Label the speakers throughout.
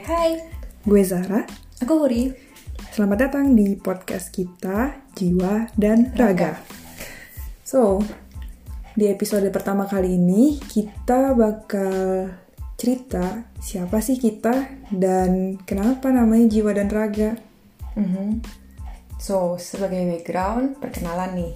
Speaker 1: hai.
Speaker 2: Gue Zara.
Speaker 1: Aku Huri.
Speaker 2: Selamat datang di podcast kita, Jiwa dan Raga. So, di episode pertama kali ini kita bakal cerita siapa sih kita dan kenapa namanya Jiwa dan Raga.
Speaker 1: Mhm. So, sebagai background, perkenalan nih.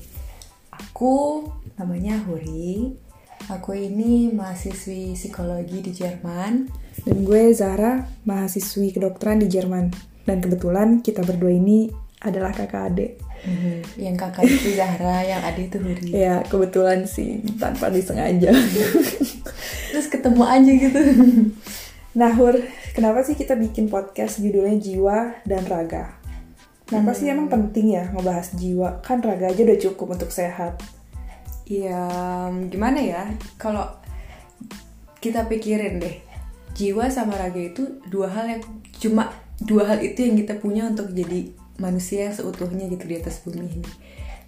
Speaker 1: Aku namanya Huri. Aku ini mahasiswi psikologi di Jerman.
Speaker 2: Dan gue Zara, mahasiswi kedokteran di Jerman. Dan kebetulan kita berdua ini adalah kakak adik.
Speaker 1: Mhm. Yang kakak itu Zahra, yang adik itu Huri.
Speaker 2: Ya, kebetulan sih, tanpa disengaja.
Speaker 1: Terus ketemu aja gitu.
Speaker 2: nah, Hur, kenapa sih kita bikin podcast judulnya Jiwa dan Raga? Kenapa sih emang penting ya ngebahas jiwa? Kan raga aja udah cukup untuk sehat.
Speaker 1: Ya, gimana ya? Kalau kita pikirin deh, jiwa sama raga itu dua hal yang cuma dua hal itu yang kita punya untuk jadi manusia yang seutuhnya gitu di atas bumi ini.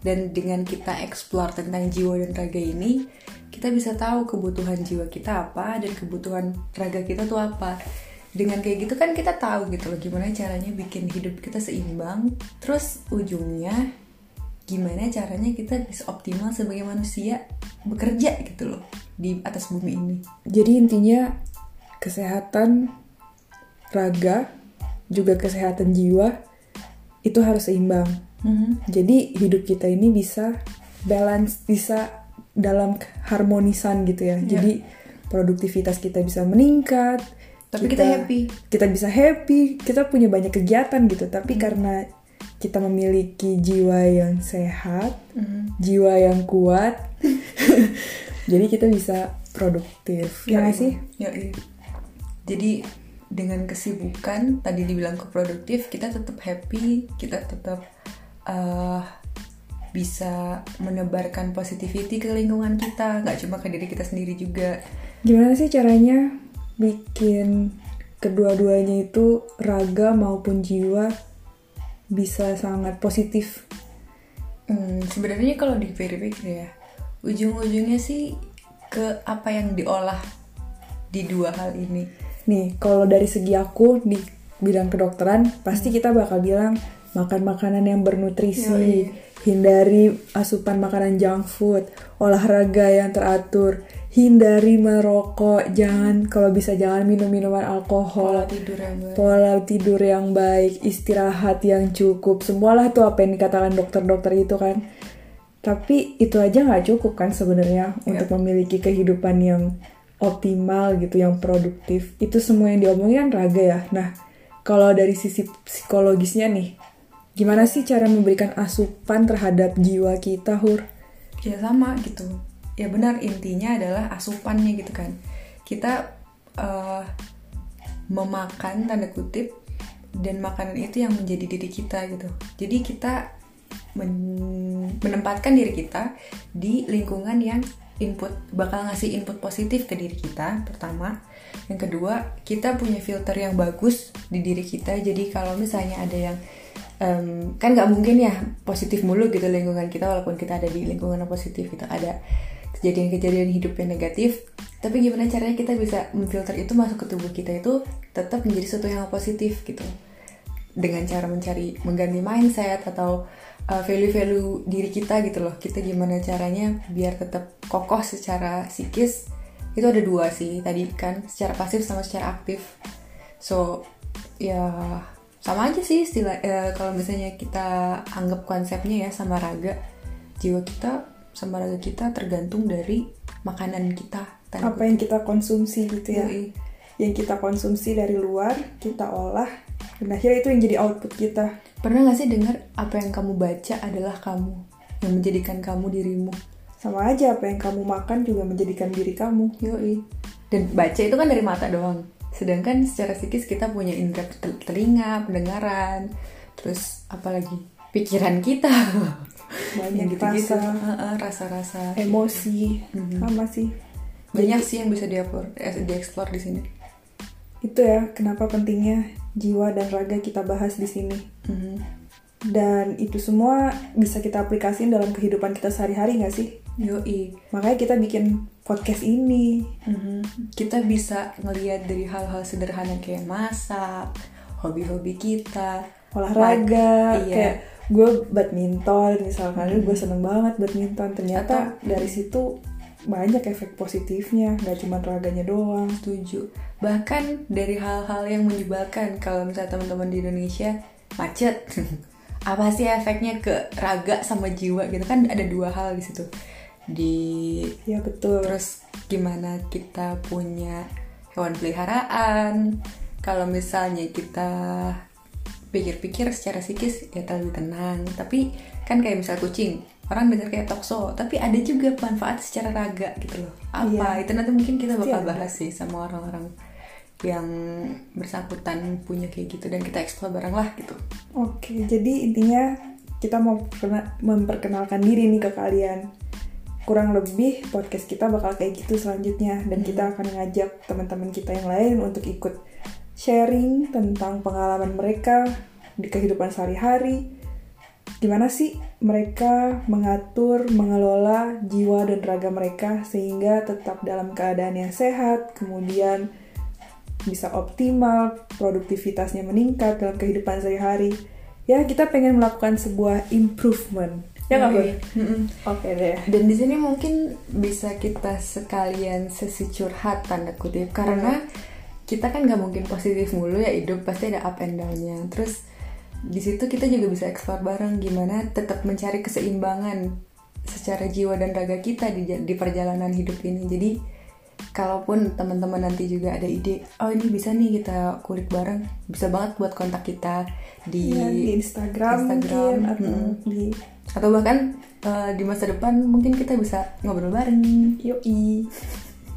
Speaker 1: Dan dengan kita explore tentang jiwa dan raga ini, kita bisa tahu kebutuhan jiwa kita apa dan kebutuhan raga kita tuh apa. Dengan kayak gitu kan kita tahu gitu loh gimana caranya bikin hidup kita seimbang. Terus ujungnya gimana caranya kita bisa optimal sebagai manusia bekerja gitu loh di atas bumi ini.
Speaker 2: Jadi intinya kesehatan raga juga kesehatan jiwa itu harus seimbang. Jadi hidup kita ini bisa balance, bisa dalam harmonisan gitu ya.
Speaker 1: Iya.
Speaker 2: Jadi produktivitas kita bisa meningkat.
Speaker 1: Tapi kita happy.
Speaker 2: Kita bisa happy, kita punya banyak kegiatan gitu. Tapi karena kita memiliki jiwa yang sehat, jiwa yang kuat, jadi kita bisa produktif. Ya nggak sih?
Speaker 1: Ya, iya. Jadi dengan kesibukan tadi dibilang keproduktif, kita tetap happy, kita tetap eh, bisa menebarkan positivity ke lingkungan kita, nggak cuma ke diri kita sendiri juga.
Speaker 2: Gimana sih caranya bikin kedua-duanya itu raga maupun jiwa bisa sangat positif?
Speaker 1: Hmm, sebenarnya kalau dipikir-pikir ya, ujung-ujungnya sih ke apa yang diolah di dua hal ini.
Speaker 2: Nih, kalau dari segi aku di bidang kedokteran, pasti kita bakal bilang makan makanan yang bernutrisi,
Speaker 1: Yoi.
Speaker 2: hindari asupan makanan junk food, olahraga yang teratur, hindari merokok, jangan kalau bisa jangan minum minuman alkohol,
Speaker 1: Pola tidur yang baik.
Speaker 2: pola tidur yang baik, istirahat yang cukup, semualah tuh apa yang dikatakan dokter-dokter itu kan. Tapi itu aja nggak cukup kan sebenarnya untuk memiliki kehidupan yang optimal gitu, yang produktif. Itu semua yang diomongin kan raga ya. Nah, kalau dari sisi psikologisnya nih, gimana sih cara memberikan asupan terhadap jiwa kita, Hur?
Speaker 1: ya sama gitu ya benar intinya adalah asupannya gitu kan. Kita eh, memakan tanda kutip dan makanan itu yang menjadi diri kita gitu. Jadi kita men- menempatkan diri kita di lingkungan yang input bakal ngasih input positif ke diri kita pertama. Yang kedua kita punya filter yang bagus di diri kita. Jadi kalau misalnya ada yang em, kan nggak mungkin ya positif mulu gitu lingkungan kita walaupun kita ada di lingkungan yang positif gitu. Ada kejadian-kejadian hidup yang negatif tapi gimana caranya kita bisa memfilter itu masuk ke tubuh kita itu tetap menjadi sesuatu yang positif gitu. Dengan cara mencari mengganti mindset atau uh, value-value diri kita gitu loh. Kita gimana caranya biar tetap kokoh secara psikis itu ada dua sih tadi kan secara pasif sama secara aktif. So ya sama aja sih istilah eh, kalau misalnya kita anggap konsepnya ya sama raga jiwa kita sama raga kita tergantung dari makanan kita
Speaker 2: Apa yang kita konsumsi gitu ya?
Speaker 1: Yoi.
Speaker 2: Yang kita konsumsi dari luar, kita olah, dan akhirnya itu yang jadi output kita.
Speaker 1: Pernah gak sih dengar apa yang kamu baca adalah kamu yang menjadikan kamu dirimu?
Speaker 2: Sama aja apa yang kamu makan juga menjadikan diri kamu.
Speaker 1: Yoi. Dan baca itu kan dari mata doang. Sedangkan secara psikis kita punya indera tel- telinga, pendengaran, terus apalagi pikiran kita.
Speaker 2: Banyak
Speaker 1: Yang gitu-gitu.
Speaker 2: rasa.
Speaker 1: Rasa-rasa.
Speaker 2: Emosi, sama sih.
Speaker 1: Banyak sih yang bisa diapor, eh, dieksplor di sini.
Speaker 2: Itu ya kenapa pentingnya jiwa dan raga kita bahas di sini.
Speaker 1: Mhm.
Speaker 2: dan itu semua bisa kita aplikasiin dalam kehidupan kita sehari-hari nggak sih
Speaker 1: Yoi.
Speaker 2: makanya kita bikin podcast ini
Speaker 1: Mhm. Kita bisa ngelihat dari hal-hal sederhana kayak masak, hobi-hobi kita,
Speaker 2: olahraga
Speaker 1: Iya.
Speaker 2: kayak gue badminton misalkan gue seneng banget badminton ternyata dari situ banyak efek positifnya nggak cuma raganya doang
Speaker 1: Setuju. Bahkan dari hal-hal yang menyebalkan kalau misalnya teman-teman di Indonesia macet. Apa sih efeknya ke raga sama jiwa gitu kan ada dua hal di situ. Di
Speaker 2: ya betul
Speaker 1: terus gimana kita punya hewan peliharaan. Kalau misalnya kita pikir-pikir secara psikis ya lebih tenang. Tapi kan kayak misal kucing, orang dengar kayak tokso, tapi ada juga manfaat secara raga gitu loh. Apa?
Speaker 2: Iya.
Speaker 1: Itu nanti mungkin kita bakal bahas sih sama orang-orang yang bersangkutan punya kayak gitu dan kita explore bareng lah gitu.
Speaker 2: Oke, jadi intinya kita mau perkena- memperkenalkan diri nih ke kalian. Kurang lebih podcast kita bakal kayak gitu selanjutnya dan kita akan ngajak teman-teman kita yang lain untuk ikut sharing tentang pengalaman mereka di kehidupan sehari-hari. Gimana sih mereka mengatur, mengelola jiwa dan raga mereka sehingga tetap dalam keadaan yang sehat, kemudian bisa optimal, produktivitasnya meningkat dalam kehidupan sehari-hari. Ya, kita pengen melakukan sebuah improvement. Ya nggak?
Speaker 1: Mm-mm.
Speaker 2: Oke deh.
Speaker 1: Dan di sini mungkin bisa kita sekalian sesi curhat tanda kutip karena kita kan nggak mungkin positif mulu ya hidup pasti ada up and down-nya. Terus di situ kita juga bisa explore bareng gimana tetap mencari keseimbangan secara jiwa dan raga kita di, di perjalanan hidup ini. Jadi kalaupun teman-teman nanti juga ada ide, oh ini bisa nih kita kulik bareng, bisa banget buat kontak kita di
Speaker 2: Ya, di Instagram,
Speaker 1: Instagram,
Speaker 2: mungkin atau
Speaker 1: mm.
Speaker 2: di
Speaker 1: atau bahkan eh, di masa depan mungkin kita bisa ngobrol bareng.
Speaker 2: Yoi.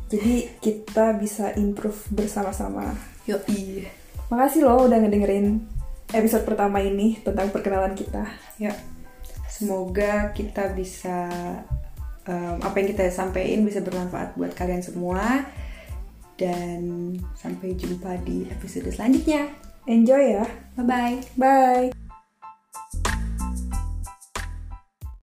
Speaker 2: Jadi kita bisa improve bersama-sama.
Speaker 1: Yoi.
Speaker 2: Makasih loh udah ngedengerin episode pertama ini tentang perkenalan kita.
Speaker 1: Ya. Semoga kita bisa em, apa yang kita sampaikan bisa bermanfaat buat kalian semua dan sampai jumpa di episode selanjutnya.
Speaker 2: Enjoy ya.
Speaker 1: Bye bye.
Speaker 2: Bye.